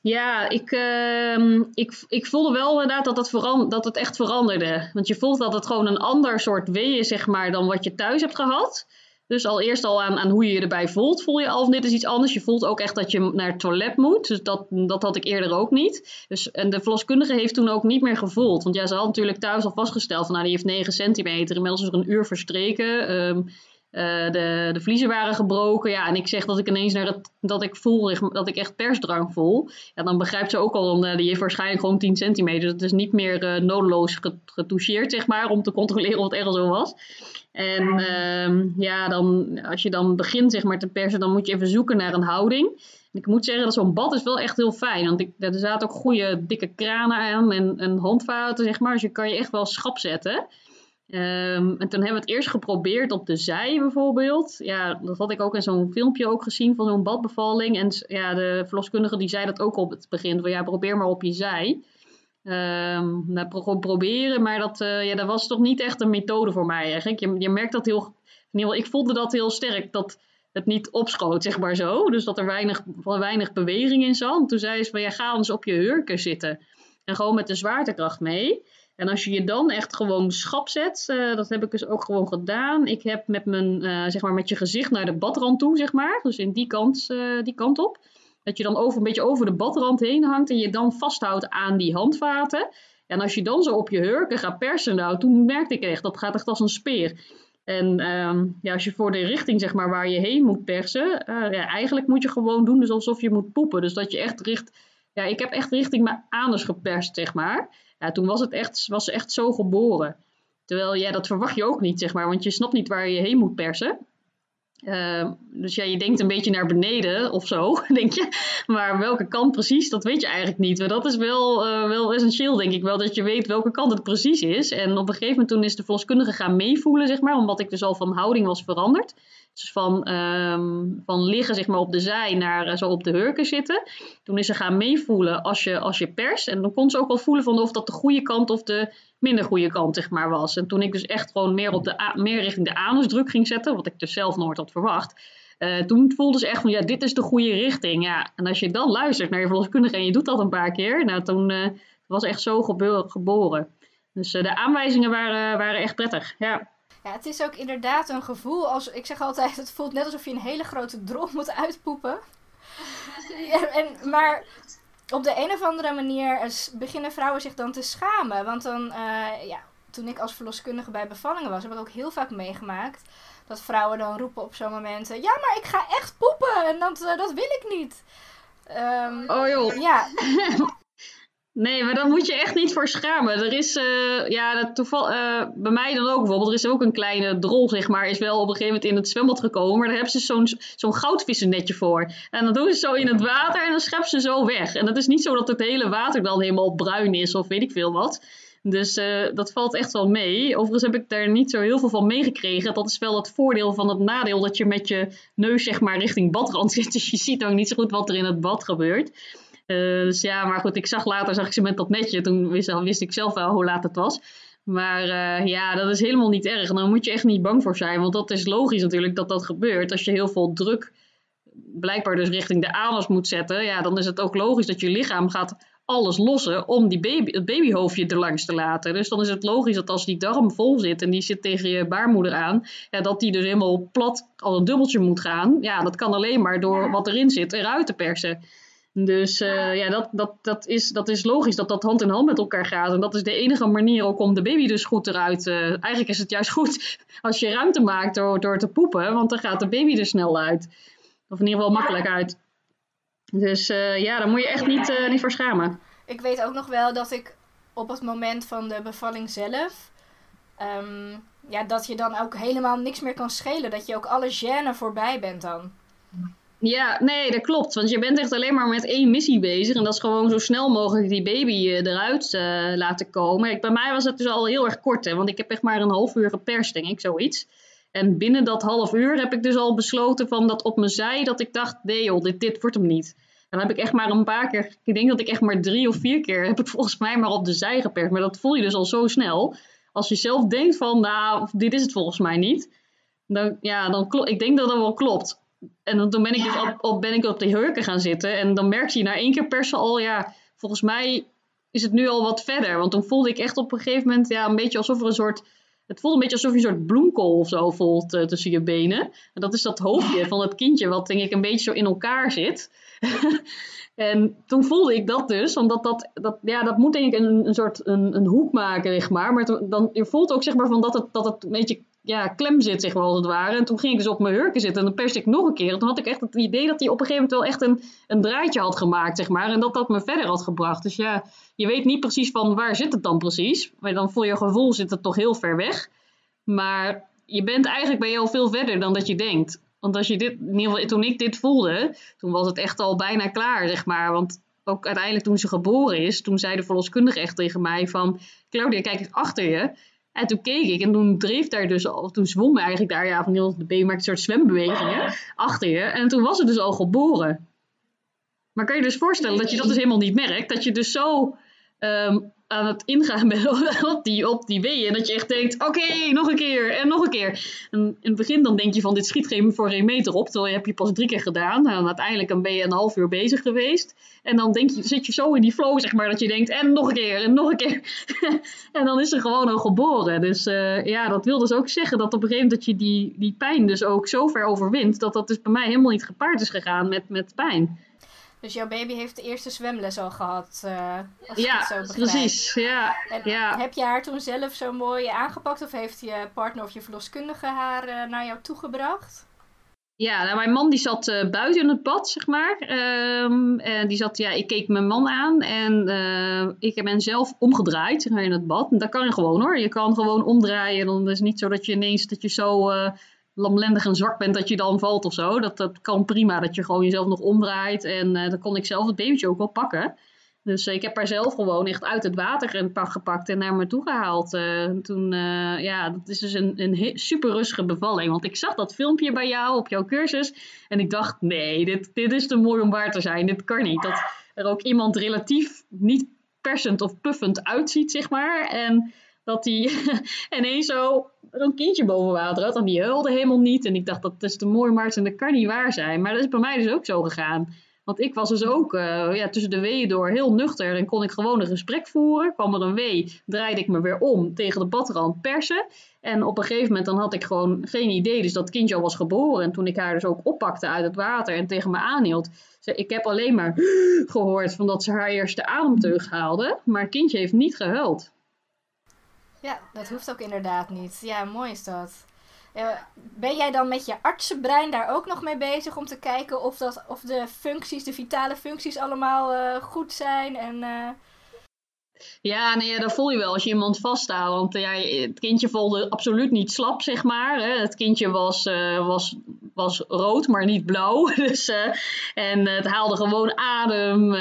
Ja, ik, uh, ik, ik voelde wel inderdaad dat het, veran dat het echt veranderde. Want je voelt dat het gewoon een ander soort weeën, zeg maar, dan wat je thuis hebt gehad. Dus al eerst al aan, aan hoe je je erbij voelt, voel je al van dit is iets anders. Je voelt ook echt dat je naar het toilet moet. Dus dat, dat had ik eerder ook niet. Dus, en de verloskundige heeft toen ook niet meer gevoeld. Want ja, ze had natuurlijk thuis al vastgesteld van nou, die heeft 9 centimeter. Inmiddels is er een uur verstreken. Um, uh, de, de vliezen waren gebroken. Ja, en ik zeg dat ik ineens naar het, dat ik voel, dat ik echt persdrang voel. Ja, dan begrijpt ze ook al, uh, die heeft waarschijnlijk gewoon 10 centimeter. Dus het is niet meer uh, nodeloos getoucheerd, zeg maar, om te controleren of het echt zo was. En uh, ja, dan, als je dan begint zeg maar, te persen, dan moet je even zoeken naar een houding. En ik moet zeggen dat zo'n bad is wel echt heel fijn. Want ik, er zaten ook goede dikke kranen aan en, en handvaten, zeg maar. Dus je kan je echt wel schap zetten. Um, en toen hebben we het eerst geprobeerd op de zij bijvoorbeeld. Ja, dat had ik ook in zo'n filmpje ook gezien van zo'n badbevalling. En ja, de verloskundige die zei dat ook op het begin. Van ja, probeer maar op je zij. Um, nou, pro proberen, maar dat, uh, ja, dat was toch niet echt een methode voor mij eigenlijk. Je, je merkt dat heel, geval, ik voelde dat heel sterk, dat het niet opschoot, zeg maar zo. Dus dat er weinig, weinig beweging in zat. toen zei ze van, ja, ga eens op je hurken zitten. En gewoon met de zwaartekracht mee. En als je je dan echt gewoon schap zet, uh, dat heb ik dus ook gewoon gedaan. Ik heb met, mijn, uh, zeg maar met je gezicht naar de badrand toe, zeg maar. Dus in die kant, die kant op. Dat je dan over, een beetje over de badrand heen hangt en je dan vasthoudt aan die handvaten. En als je dan zo op je hurken gaat persen, nou, toen merkte ik echt, dat gaat echt als een speer. En uh, ja, als je voor de richting, zeg maar, waar je heen moet persen, ja, eigenlijk moet je gewoon doen dus alsof je moet poepen. Dus dat je echt richt, ja, ik heb echt richting mijn anus geperst, zeg maar ja, toen was het echt, was echt zo geboren. Terwijl ja, dat verwacht je ook niet, zeg maar, want je snapt niet waar je heen moet persen. Uh, dus ja, je denkt een beetje naar beneden of zo, denk je. Maar welke kant precies, dat weet je eigenlijk niet. Maar dat is wel, uh, wel essentieel, denk ik wel, dat je weet welke kant het precies is. En op een gegeven moment toen is de verloskundige gaan meevoelen, zeg maar, omdat ik dus al van houding was veranderd. Dus van, um, van liggen zeg maar, op de zij naar uh, zo op de hurken zitten. Toen is ze gaan meevoelen als je, als je perst. En dan kon ze ook wel voelen van of dat de goede kant of de minder goede kant zeg maar, was. En toen ik dus echt gewoon meer, op de, meer richting de anusdruk ging zetten, wat ik dus zelf nooit had verwacht. Uh, toen voelde ze echt van ja, dit is de goede richting. Ja, en als je dan luistert naar je verloskundige en je doet dat een paar keer, nou, toen uh, was echt zo geboren. Dus de aanwijzingen waren, waren echt prettig. Ja. Ja, het is ook inderdaad een gevoel als, ik zeg altijd, het voelt net alsof je een hele grote drol moet uitpoepen. ja, en, maar op de een of andere manier beginnen vrouwen zich dan te schamen. Want dan, uh, ja, toen ik als verloskundige bij bevallingen was, heb ik ook heel vaak meegemaakt dat vrouwen dan roepen op zo'n momenten: Ja, maar ik ga echt poepen en dat, uh, dat wil ik niet. Um, oh joh. Ja. Nee, maar dan moet je echt niet voor schamen. Er is, uh, ja, toeval, uh, bij mij dan ook bijvoorbeeld, er is ook een kleine drol, zeg maar, is wel op een gegeven moment in het zwembad gekomen. Maar daar hebben ze zo'n zo'n goudvissennetje voor. En dan doen ze zo in het water en dan scheppen ze zo weg. En dat is niet zo dat het hele water dan helemaal bruin is of weet ik veel wat. Dus uh, dat valt echt wel mee. Overigens heb ik daar niet zo heel veel van meegekregen. Dat is wel het voordeel van het nadeel dat je met je neus zeg maar richting badrand zit. Dus je ziet ook niet zo goed wat er in het bad gebeurt. Uh, dus ja, maar goed, ik zag later zag ik ze met dat netje. Toen wist, wist ik zelf wel hoe laat het was. Maar uh, ja, dat is helemaal niet erg. En daar moet je echt niet bang voor zijn. Want dat is logisch natuurlijk dat dat gebeurt. Als je heel veel druk blijkbaar dus richting de anus moet zetten. Ja, dan is het ook logisch dat je lichaam gaat alles lossen om die baby, het babyhoofdje erlangs te laten. Dus dan is het logisch dat als die darm vol zit en die zit tegen je baarmoeder aan, ja, dat die dus helemaal plat als een dubbeltje moet gaan. Ja, dat kan alleen maar door wat erin zit eruit te persen. Dus uh, ja, dat, dat, dat, is, dat is logisch dat dat hand in hand met elkaar gaat. En dat is de enige manier ook om de baby dus goed eruit... Uh, eigenlijk is het juist goed als je ruimte maakt door, door te poepen. Want dan gaat de baby er snel uit. Of in ieder geval makkelijk uit. Dus uh, ja, daar moet je echt niet, niet voor schamen. Ik weet ook nog wel dat ik op het moment van de bevalling zelf... Um, ja, dat je dan ook helemaal niks meer kan schelen. Dat je ook alle gêne voorbij bent dan. Ja, nee, dat klopt. Want je bent echt alleen maar met één missie bezig. En dat is gewoon zo snel mogelijk die baby uh, eruit uh, laten komen. Ik, bij mij was het dus al heel erg kort, hè, want ik heb echt maar een half uur geperst, denk ik, zoiets. En binnen dat half uur heb ik dus al besloten van dat op mijn zij, dat ik dacht, nee joh, dit, dit wordt hem niet. En dan heb ik echt maar een paar keer, ik denk dat ik echt maar drie of vier keer heb ik volgens mij maar op de zij geperst. Maar dat voel je dus al zo snel. Als je zelf denkt van, nou, dit is het volgens mij niet. Dan, ja, dan klopt. Ik denk dat dat wel klopt. En toen ben ik, dus ben ik op de hurken gaan zitten. En dan merkte je na één keer persen al, ja, volgens mij is het nu al wat verder. Want toen voelde ik echt op een gegeven moment, ja, een beetje alsof er een soort... Het voelde een beetje alsof je een soort bloemkool of zo voelt uh, tussen je benen. En dat is dat hoofdje van het kindje, wat denk ik een beetje zo in elkaar zit. en toen voelde ik dat dus, omdat dat, dat, ja, dat moet denk ik een, een soort een, een hoek maken, zeg maar. Maar dan, je voelt ook zeg maar van dat het, dat het een beetje ja, klem zit, zeg maar, als het ware. En toen ging ik dus op mijn hurken zitten en dan perste ik nog een keer. En toen had ik echt het idee dat hij op een gegeven moment wel echt een, een draadje had gemaakt, zeg maar. En dat dat me verder had gebracht. Dus ja, je weet niet precies van waar zit het dan precies. Maar dan voor je gevoel zit het toch heel ver weg. Maar je bent eigenlijk bij jou veel verder dan dat je denkt. Want als je dit, in ieder geval, toen ik dit voelde, toen was het echt al bijna klaar, zeg maar. Want ook uiteindelijk toen ze geboren is, toen zei de verloskundige echt tegen mij van... Claudia, kijk eens achter je. En toen keek ik en toen dreef daar dus al, toen zwom eigenlijk daar, ja, van heel de been maakt een soort zwembewegingen achter je. En toen was het dus al geboren. Maar kan je dus voorstellen dat je dat dus helemaal niet merkt? Dat je dus zo um, aan het ingaan bent op die, op die weeën. En dat je echt denkt, oké, nog een keer en nog een keer. En in het begin dan denk je van, dit schiet geen voor geen meter op. Terwijl je heb je pas drie keer gedaan. En uiteindelijk ben je een half uur bezig geweest. En dan denk je, zit je zo in die flow, zeg maar, dat je denkt, en nog een keer, en nog een keer. en dan is er gewoon al geboren. Dus uh, ja, dat wil dus ook zeggen dat op een gegeven moment dat je die, die pijn dus ook zo ver overwint. Dat dat dus bij mij helemaal niet gepaard is gegaan met, met pijn. Dus jouw baby heeft de eerste zwemles al gehad. Uh, als ja, het zo precies. Ja, en ja. Heb je haar toen zelf zo mooi aangepakt? Of heeft je partner of je verloskundige haar uh, naar jou toegebracht? Ja, nou, mijn man die zat uh, buiten in het bad, zeg maar. Um, en die zat, ja, ik keek mijn man aan en ik ben zelf omgedraaid zeg maar, in het bad. En dat kan je gewoon hoor. Je kan gewoon omdraaien. Dan is het niet zo dat je ineens dat je zo lamlendig en zwak bent dat je dan valt of zo. Dat, dat kan prima, dat je gewoon jezelf nog omdraait. En uh, dan kon ik zelf het babytje ook wel pakken. Dus uh, ik heb haar zelf gewoon echt uit het water gepakt en naar me toe gehaald. Uh, toen, ja, dat is dus een, een super rustige bevalling. Want ik zag dat filmpje bij jou op jouw cursus. En ik dacht, nee, dit, dit is te mooi om waar te zijn. Dit kan niet. Dat er ook iemand relatief niet persend of puffend uitziet, zeg maar. En dat hij ineens zo een kindje boven water had. En die huilde helemaal niet. En ik dacht, dat is te mooi, Maarten. Dat kan niet waar zijn. Maar dat is bij mij dus ook zo gegaan. Want ik was dus ook uh, ja, tussen de weeën door heel nuchter. En kon ik gewoon een gesprek voeren. Kwam er een wee, draaide ik me weer om tegen de badrand persen. En op een gegeven moment dan had ik gewoon geen idee. Dus dat kindje al was geboren. En toen ik haar dus ook oppakte uit het water en tegen me aanhield. Ik heb alleen maar gehoord van dat ze haar eerste ademteug haalde. Maar het kindje heeft niet gehuild. Ja, dat hoeft ook inderdaad niet. Ja, mooi is dat. Uh, ben jij dan met je artsenbrein daar ook nog mee bezig om te kijken of, dat, of de functies, de vitale functies allemaal uh, goed zijn? En, uh... Ja, nee, dat voel je wel als je iemand vasthoudt. Want ja, het kindje voelde absoluut niet slap, zeg maar. Hè. Het kindje was, uh, was, was rood, maar niet blauw. Dus, uh, en het haalde gewoon adem.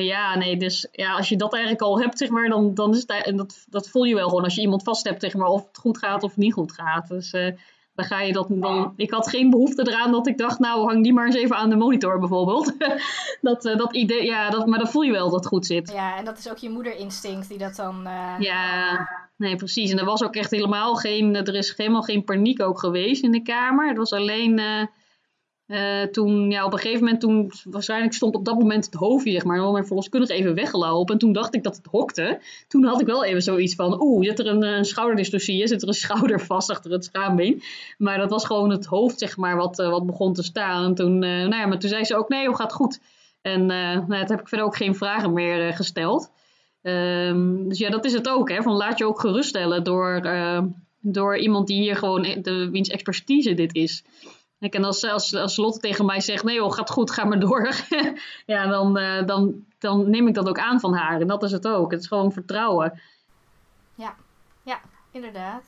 Ja, nee, dus ja, als je dat eigenlijk al hebt, zeg maar, dan, dan is het, dat, dat voel je wel gewoon als je iemand vast hebt, maar, of het goed gaat of niet goed gaat. Dus dan ga je dat dan. Ik had geen behoefte eraan dat ik dacht, nou hang die maar eens even aan de monitor bijvoorbeeld. dat, uh, dat idee, ja, dat, maar dan voel je wel dat het goed zit. Ja, en dat is ook je moederinstinct die dat dan. Uh... Ja, nee, precies. En er was ook echt helemaal geen, er is helemaal geen paniek ook geweest in de kamer. Het was alleen. Uh, Uh, toen, ja, op een gegeven moment, toen waarschijnlijk stond op dat moment het hoofdje, zeg maar, mijn verloskundige even weggelopen. En toen dacht ik dat het hokte. Toen had ik wel even zoiets van, oeh, zit er een, een zit er een schouder vast achter het schaambeen. Maar dat was gewoon het hoofd, zeg maar, wat, uh, wat begon te staan. En toen, uh, nou ja, maar toen zei ze ook, nee, hoe gaat goed? En nou, toen heb ik verder ook geen vragen meer gesteld. Um, dus ja, dat is het ook, hè, van laat je ook geruststellen door, door iemand die hier gewoon, de, wiens expertise dit is. En als, als, als Lotte tegen mij zegt, nee joh, gaat goed, ga maar door. ja, dan, uh, dan, dan neem ik dat ook aan van haar. En dat is het ook. Het is gewoon vertrouwen. Ja, ja, inderdaad.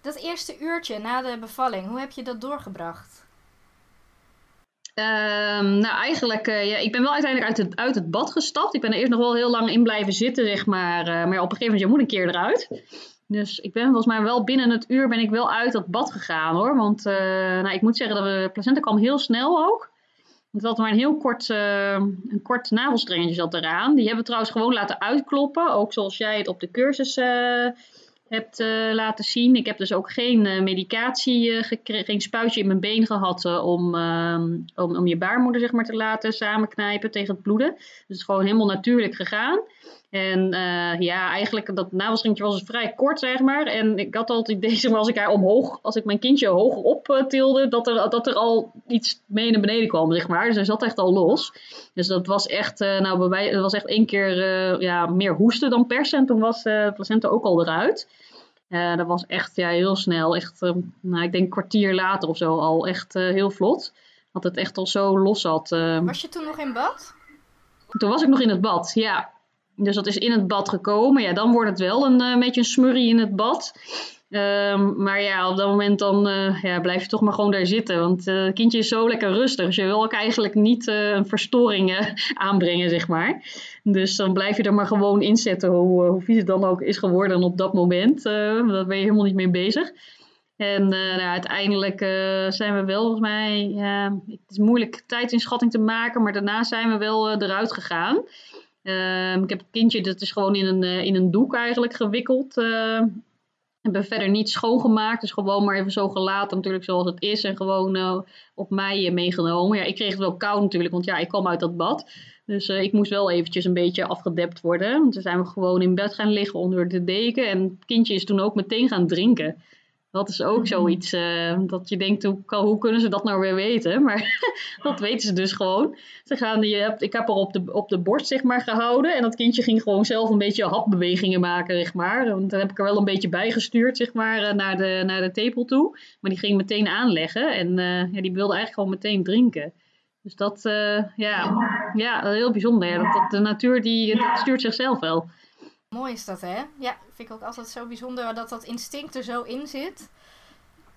Dat eerste uurtje na de bevalling, hoe heb je dat doorgebracht? Um, nou, eigenlijk, uh, ja, ik ben wel uiteindelijk uit het, uit het bad gestapt. Ik ben er eerst nog wel heel lang in blijven zitten, zeg maar. Uh, maar op een gegeven moment, je moet een keer eruit. Dus ik ben volgens mij wel binnen het uur ben ik wel uit dat bad gegaan hoor. Want uh, nou, ik moet zeggen dat de placenta kwam heel snel ook. Het had maar een heel kort, uh, een kort navelstrengetje zat eraan. Die hebben we trouwens gewoon laten uitkloppen. Ook zoals jij het op de cursus hebt laten zien. Ik heb dus ook geen medicatie gekregen, geen spuitje in mijn been gehad om, om, om je baarmoeder zeg maar, te laten samenknijpen tegen het bloeden. Dus het is gewoon helemaal natuurlijk gegaan. En ja, eigenlijk dat navelstringetje was dus vrij kort, zeg maar. En ik had altijd deze, als ik haar omhoog, als ik mijn kindje hoger op tilde, dat er, dat er al iets mee naar beneden kwam, zeg maar. Dus hij zat echt al los. Dus dat was echt, nou bij mij, dat was echt één keer ja, meer hoesten dan persen. En toen was de placenta ook al eruit. Dat was echt ja, heel snel. Echt, nou, ik denk een kwartier later of zo al. Echt heel vlot. Dat het echt al zo los zat. Was je toen nog in bad? Toen was ik nog in het bad, ja. Dus dat is in het bad gekomen. Ja, dan wordt het wel een uh, beetje een smurrie in het bad. Um, maar ja, op dat moment dan uh, ja, blijf je toch maar gewoon daar zitten. Want uh, het kindje is zo lekker rustig. Dus je wil ook eigenlijk niet een verstoring aanbrengen, zeg maar. Dus dan blijf je er maar gewoon inzetten, hoe, hoe vies het dan ook is geworden op dat moment. daar ben je helemaal niet mee bezig. En nou, uiteindelijk zijn we wel, volgens mij, het is moeilijk tijdinschatting te maken, maar daarna zijn we wel eruit gegaan. Uh, ik heb het kindje, dat is gewoon in een, uh, in een doek eigenlijk gewikkeld. Hebben verder niet schoongemaakt. Dus gewoon maar even zo gelaten natuurlijk zoals het is. En gewoon uh, op mij meegenomen. Ja, ik kreeg het wel koud natuurlijk, want ja, ik kwam uit dat bad. Dus ik moest wel eventjes een beetje afgedept worden. Toen zijn we gewoon in bed gaan liggen onder de deken. En het kindje is toen ook meteen gaan drinken. Dat is ook mhm. zoiets uh, dat je denkt, hoe, hoe, kunnen ze dat nou weer weten? Maar dat weten ze dus gewoon. Ze gaan, je ik heb er op de, op de borst zeg maar, gehouden. En dat kindje ging gewoon zelf een beetje hapbewegingen maken, zeg maar. Want dan heb ik er wel een beetje bijgestuurd, zeg maar, eh, naar de, naar de tepel toe. Maar die ging meteen aanleggen. En uh, ja, die wilde eigenlijk gewoon meteen drinken. Dus dat, uh, ja, ja, heel bijzonder. Dat, dat, de natuur die, die stuurt zichzelf wel. Mooi is dat, hè? Ja, vind ik ook altijd zo bijzonder dat dat instinct er zo in zit.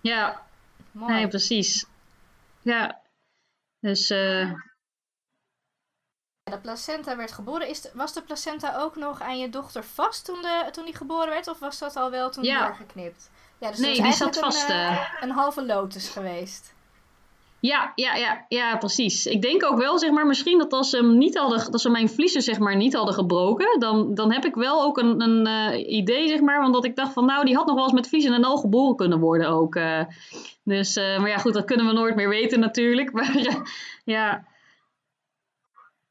Ja, Mooi. nee, precies. Ja, dus... Uh... De placenta werd geboren. Is was de placenta ook nog aan je dochter vast toen, de, toen die geboren werd? Of was dat al wel toen ja. doorgeknipt? Ja, dus nee, die zat vast. Een, uh, een halve lotus geweest. Ja, ja, ja, ja, precies. Ik denk ook wel, zeg maar, misschien dat als ze, dat mijn vliezen zeg maar, niet hadden gebroken, dan, dan heb ik wel ook een, een uh, idee, zeg maar, want dat ik dacht van, nou, die had nog wel eens met vliezen en al geboren kunnen worden ook. Uh. Dus, uh, maar ja, goed, dat kunnen we nooit meer weten natuurlijk. Maar ja.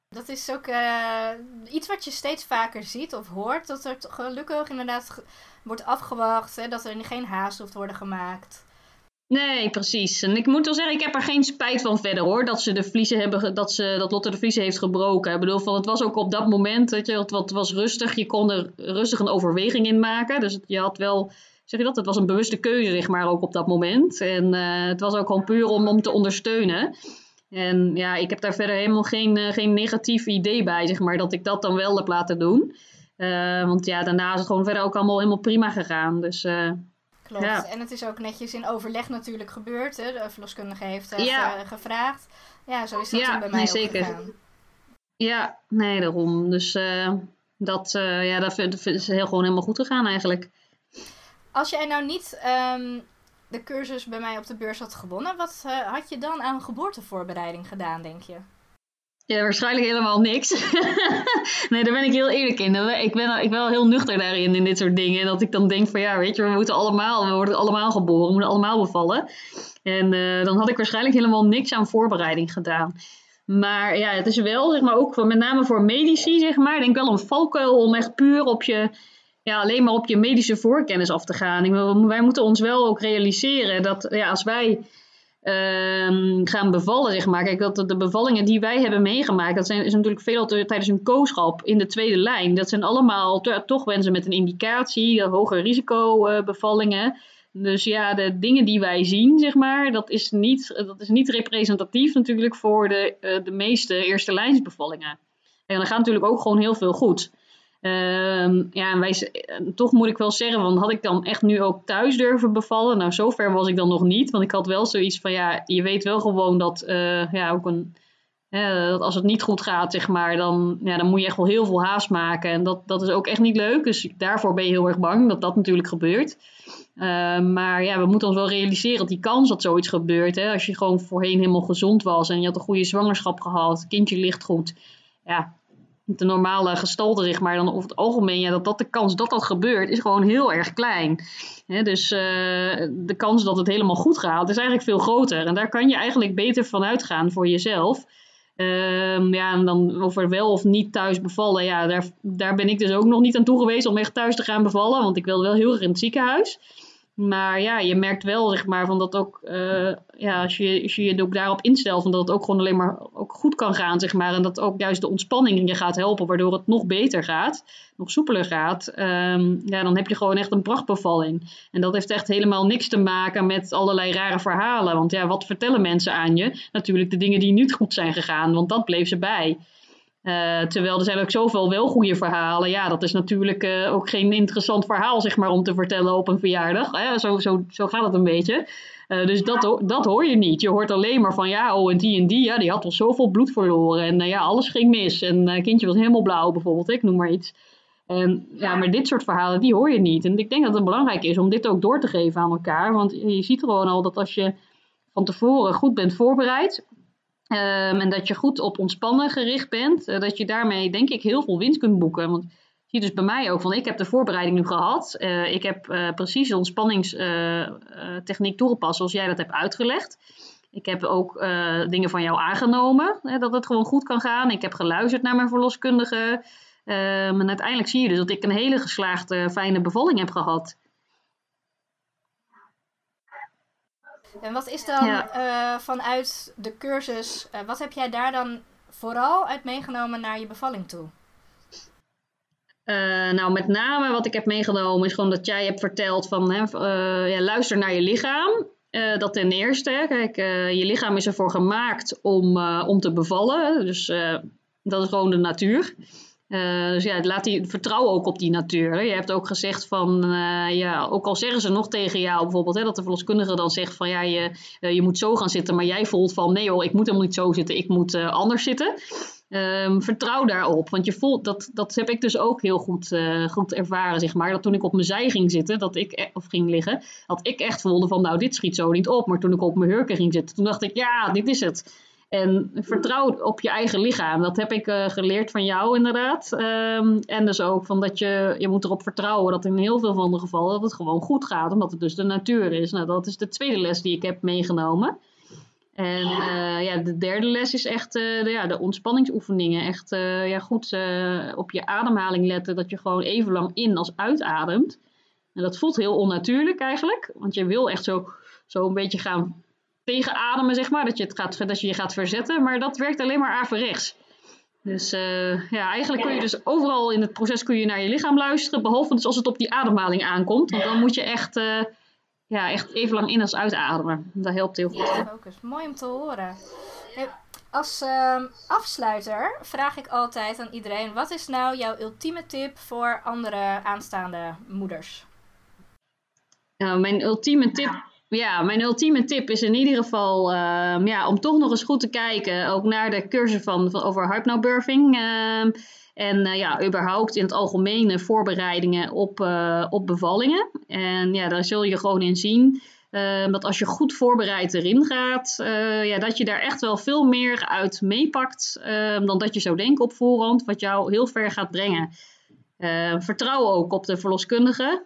Dat is ook iets wat je steeds vaker ziet of hoort, dat er gelukkig inderdaad wordt afgewacht, dat er geen haast hoeft worden gemaakt. Nee, precies. En ik moet wel zeggen, ik heb er geen spijt van verder hoor. Dat ze de vliezen hebben, dat, ze, dat Lotte de vliezen heeft gebroken. Ik bedoel, van, het was ook op dat moment, dat je, het, was rustig. Je kon er rustig een overweging in maken. Dus je had wel, zeg je dat, het was een bewuste keuze, zeg maar, ook op dat moment. En uh, het was ook gewoon puur om, om te ondersteunen. En ja, ik heb daar verder helemaal geen, uh, geen negatief idee bij, zeg maar, dat ik dat dan wel heb laten doen. Uh, want ja, daarna is het gewoon verder ook allemaal helemaal prima gegaan. Dus klopt. En het is ook netjes in overleg natuurlijk gebeurd. Hè? De verloskundige heeft uh, gevraagd. Ja, zo is dat ja, bij mij nee, zeker. Gegaan. Ja, nee, daarom. Dus uh, dat, uh, ja, dat, dat is heel gewoon helemaal goed gegaan eigenlijk. Als jij nou niet um, de cursus bij mij op de beurs had gewonnen, wat had je dan aan geboortevoorbereiding gedaan, denk je? Ja, waarschijnlijk helemaal niks. nee, daar ben ik heel eerlijk in. Ik ben, ik ben wel heel nuchter daarin, in dit soort dingen. Dat ik dan denk van, ja, weet je, we moeten allemaal, we worden allemaal geboren, we moeten allemaal bevallen. En uh, dan had ik waarschijnlijk helemaal niks aan voorbereiding gedaan. Maar ja, het is wel, zeg maar, ook met name voor medici, zeg maar, denk wel een valkuil om echt puur op je, ja, alleen maar op je medische voorkennis af te gaan. Ik, wij moeten ons wel ook realiseren dat, ja, als wij Ehm, gaan bevallen, zeg maar. Kijk, dat de bevallingen die wij hebben meegemaakt, dat zijn, is natuurlijk veel tijdens een kooschap in de tweede lijn. Dat zijn allemaal toch mensen met een indicatie, hoger risico uh, bevallingen. Dus ja, de dingen die wij zien, zeg maar, dat is niet, dat is niet representatief natuurlijk voor de, de meeste eerste lijnsbevallingen. En dan gaat natuurlijk ook gewoon heel veel goed. Um, ja, en wij, toch moet ik wel zeggen, want had ik dan echt nu ook thuis durven bevallen? Nou, zover was ik dan nog niet. Want ik had wel zoiets van, ja, je weet wel gewoon dat, uh, ja, ook een, uh, dat als het niet goed gaat, zeg maar, dan, ja, dan moet je echt wel heel veel haast maken. En dat, dat is ook echt niet leuk. Dus daarvoor ben je heel erg bang dat dat natuurlijk gebeurt. Uh, maar ja, we moeten ons wel realiseren dat die kans dat zoiets gebeurt, hè, als je gewoon voorheen helemaal gezond was en je had een goede zwangerschap gehad, kindje ligt goed, ja, de normale gestalte, zeg maar, dan over het algemeen, ja, dat, dat de kans dat dat gebeurt, is gewoon heel erg klein. dus uh, de kans dat het helemaal goed gaat, is eigenlijk veel groter. En daar kan je eigenlijk beter van uitgaan voor jezelf. Uh, ja, en dan over wel of niet thuis bevallen, ja, daar, daar ben ik dus ook nog niet aan toe geweest om echt thuis te gaan bevallen, want ik wil wel heel erg in het ziekenhuis. Maar ja, je merkt wel, zeg maar, van dat ook, uh, ja, als je, als je je ook daarop instelt, van dat het ook gewoon alleen maar ook goed kan gaan, zeg maar. En dat ook juist de ontspanning je gaat helpen, waardoor het nog beter gaat, nog soepeler gaat. Um, ja, dan heb je gewoon echt een prachtbevalling. En dat heeft echt helemaal niks te maken met allerlei rare verhalen. Want ja, wat vertellen mensen aan je? Natuurlijk de dingen die niet goed zijn gegaan, want dat bleef ze bij. Uh, terwijl er zijn ook zoveel wel goede verhalen. Ja, dat is natuurlijk uh, ook geen interessant verhaal zeg maar, om te vertellen op een verjaardag. Zo, zo, zo gaat het een beetje. Uh, dus dat, dat hoor je niet. Je hoort alleen maar van ja, oh en die en die, ja, die had al zoveel bloed verloren. En ja, alles ging mis. En kindje was helemaal blauw bijvoorbeeld, ik noem maar iets. En ja, maar dit soort verhalen, die hoor je niet. En ik denk dat het belangrijk is om dit ook door te geven aan elkaar. Want je ziet gewoon al dat als je van tevoren goed bent voorbereid, Um, en dat je goed op ontspannen gericht bent. Uh, dat je daarmee denk ik heel veel winst kunt boeken. Want zie dus bij mij ook van ik heb de voorbereiding nu gehad. Uh, ik heb uh, precies de ontspanningstechniek toegepast zoals jij dat hebt uitgelegd. Ik heb ook dingen van jou aangenomen, hè, dat het gewoon goed kan gaan. Ik heb geluisterd naar mijn verloskundige. Um, en uiteindelijk zie je dus dat ik een hele geslaagde, fijne bevalling heb gehad. En wat is dan uh, vanuit de cursus, uh, wat heb jij daar dan vooral uit meegenomen naar je bevalling toe? Uh, nou, met name wat ik heb meegenomen is gewoon dat jij hebt verteld van hè, ja, luister naar je lichaam. dat ten eerste, kijk, je lichaam is ervoor gemaakt om, om te bevallen. Dus dat is gewoon de natuur. Uh, dus ja, laat die, vertrouw ook op die natuur. Je hebt ook gezegd van, uh, ja, ook al zeggen ze nog tegen jou bijvoorbeeld, hè, dat de verloskundige dan zegt van, ja, je, uh, je moet zo gaan zitten, maar jij voelt van, nee hoor, ik moet helemaal niet zo zitten, ik moet anders zitten. Um, vertrouw daarop, want je voelt, dat, dat heb ik dus ook heel goed, goed ervaren, zeg maar. Dat toen ik op mijn zij ging zitten, dat ik, e-, of ging liggen, dat ik echt voelde van, nou, dit schiet zo niet op. Maar toen ik op mijn hurken ging zitten, toen dacht ik, ja, dit is het. En vertrouw op je eigen lichaam. Dat heb ik uh, geleerd van jou inderdaad. Um, en dus ook van dat je, je moet erop vertrouwen dat in heel veel van de gevallen dat het gewoon goed gaat. Omdat het dus de natuur is. Nou, dat is de tweede les die ik heb meegenomen. En uh, ja, de derde les is echt uh, de, ja, de ontspanningsoefeningen. Echt ja, goed op je ademhaling letten. Dat je gewoon even lang in als uitademt. En dat voelt heel onnatuurlijk eigenlijk. Want je wil echt zo, zo een beetje gaan tegenademen, zeg maar. Dat je, het gaat, dat je je gaat verzetten. Maar dat werkt alleen maar averechts. Dus uh, ja, eigenlijk kun je dus overal in het proces kun je naar je lichaam luisteren. Behalve dus als het op die ademhaling aankomt. Want dan moet je echt, uh, ja, echt even lang in als uitademen. Dat helpt heel goed. Ja, focus. Mooi om te horen. Als uh, afsluiter vraag ik altijd aan iedereen: wat is nou jouw ultieme tip voor andere aanstaande moeders? Nou, mijn ultieme tip ja, mijn ultieme tip is in ieder geval uh, ja, om toch nog eens goed te kijken. Ook naar de cursus van, over hypnobirthing. Uh, en uh, ja, überhaupt in het algemene voorbereidingen op, uh, op bevallingen. En ja, daar zul je gewoon in zien Uh, dat als je goed voorbereid erin gaat, uh, ja, dat je daar echt wel veel meer uit meepakt dan dat je zou denken op voorhand, wat jou heel ver gaat brengen. vertrouw ook op de verloskundige.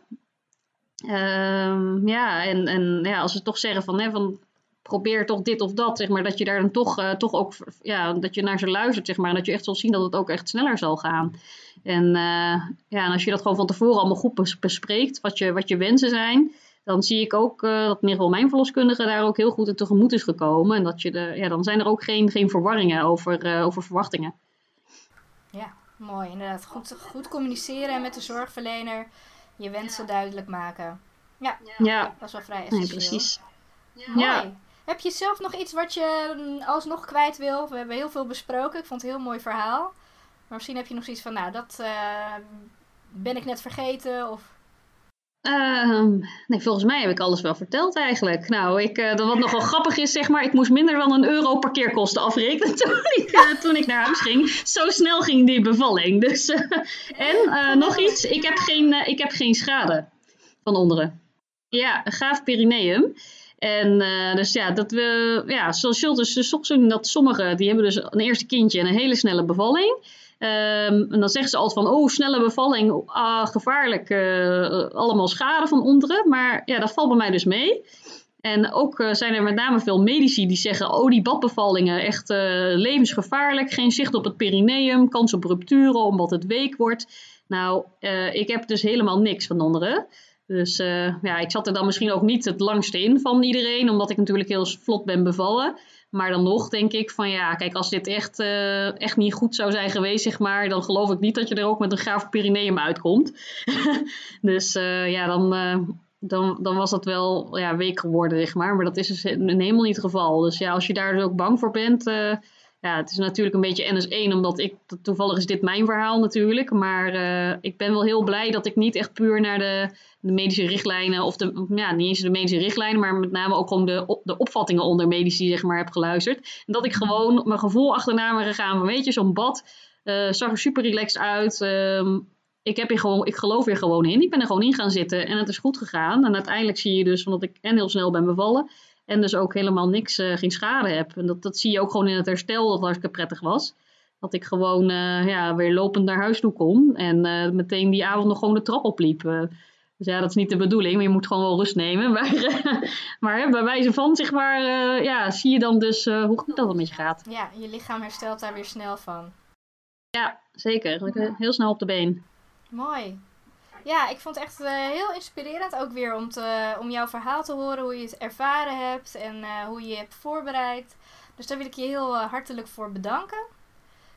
Ehm, ja, en, en ja, als ze toch zeggen van, hè, van probeer toch dit of dat, zeg maar, dat je daar dan toch, uh, toch ook, ja, dat je naar ze luistert, zeg maar, en dat je echt zal zien dat het ook echt sneller zal gaan. En, uh, ja, en als je dat gewoon van tevoren allemaal goed bespreekt, wat je, wat je wensen zijn, dan zie ik ook uh, dat in ieder mijn verloskundige daar ook heel goed in tegemoet is gekomen. En dat je de, ja, dan zijn er ook geen, geen verwarringen over, over verwachtingen. Ja, mooi. Inderdaad, goed, goed communiceren met de zorgverlener, je wensen duidelijk maken. Ja, ja, dat is wel vrij essentieel. Nee, precies. Ja. Heb je zelf nog iets wat je mm, alsnog kwijt wil? We hebben heel veel besproken. Ik vond het een heel mooi verhaal. Maar misschien heb je nog zoiets van, nou, dat uh, ben ik net vergeten of... Uh, nee, volgens mij heb ik alles wel verteld eigenlijk. Nou, ik, uh, wat nog wel grappig is, zeg maar, ik moest minder dan een euro parkeerkosten afrekenen toen ik, uh, toen ik naar huis ging. Zo snel ging die bevalling. Dus, en nog iets, ik heb, geen, ik heb geen schade van onderen. Ja, gaaf perineum. En dus ja, dat we, ja, zoals Schultz dus zien dat sommigen, die hebben dus een eerste kindje en een hele snelle bevalling. Um, en dan zeggen ze altijd van, oh, snelle bevalling, ah, gevaarlijk, uh, allemaal schade van onderen. Maar ja, dat valt bij mij dus mee. En ook uh, zijn er met name veel medici die zeggen, oh, die badbevallingen, echt levensgevaarlijk. Geen zicht op het perineum, kans op rupturen omdat het week wordt. Nou, ik heb dus helemaal niks van onderen. Dus ja, ik zat er dan misschien ook niet het langste in van iedereen, omdat ik natuurlijk heel vlot ben bevallen. Maar dan nog denk ik van ja, kijk, als dit echt, uh, echt niet goed zou zijn geweest, zeg maar, dan geloof ik niet dat je er ook met een gaaf perineum uitkomt. dus uh, ja, dan, dan, dan was dat wel ja, week geworden, zeg maar. Maar dat is dus helemaal niet het geval. Dus ja, als je daar dus ook bang voor bent, ja, het is natuurlijk een beetje NS1, omdat ik, toevallig is dit mijn verhaal natuurlijk, maar uh, ik ben wel heel blij dat ik niet echt puur naar de, de, medische richtlijnen, of de, ja, niet eens de medische richtlijnen, maar met name ook gewoon de, de opvattingen onder medici, zeg maar, heb geluisterd. En dat ik gewoon mijn gevoel achterna ben gegaan van, weet je, zo'n bad uh, zag er super relaxed uit. Uh, ik, heb hier gewoon, ik geloof hier gewoon in. Ik ben er gewoon in gaan zitten en het is goed gegaan. En uiteindelijk zie je dus, omdat ik en heel snel ben bevallen, en dus ook helemaal niks, uh, geen schade heb. En dat, dat zie je ook gewoon in het herstel, dat hartstikke prettig was. Dat ik gewoon uh, ja, weer lopend naar huis toe kon. En uh, meteen die avond nog gewoon de trap opliep. dus ja, dat is niet de bedoeling, maar je moet gewoon wel rust nemen. Maar, maar bij wijze van, zeg maar, ja, zie je dan dus hoe goed dat met je gaat. Ja, je lichaam herstelt daar weer snel van. Ja, zeker. Heel snel op de been. Mooi. Ja, ik vond het echt uh, heel inspirerend ook weer om, te, om jouw verhaal te horen, hoe je het ervaren hebt en uh, hoe je je hebt voorbereid. Dus daar wil ik je heel uh, hartelijk voor bedanken.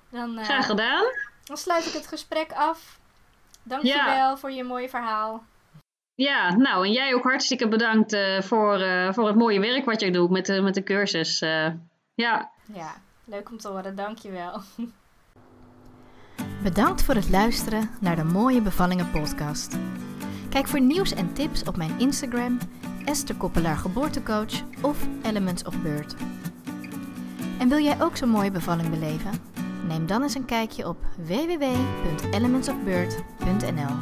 Dan, Graag gedaan. Dan sluit ik het gesprek af. Dankjewel ja. voor je mooie verhaal. Ja, nou en jij ook hartstikke bedankt voor, voor het mooie werk wat jij doet met de, met de cursus. ja. ja, leuk om te horen. Dankjewel. Bedankt voor het luisteren naar de Mooie Bevallingen podcast. Kijk voor nieuws en tips op mijn Instagram, Esther Koppelaar Geboortecoach of Elements of Birth. En wil jij ook zo'n mooie bevalling beleven? Neem dan eens een kijkje op www.elementsofbirth.nl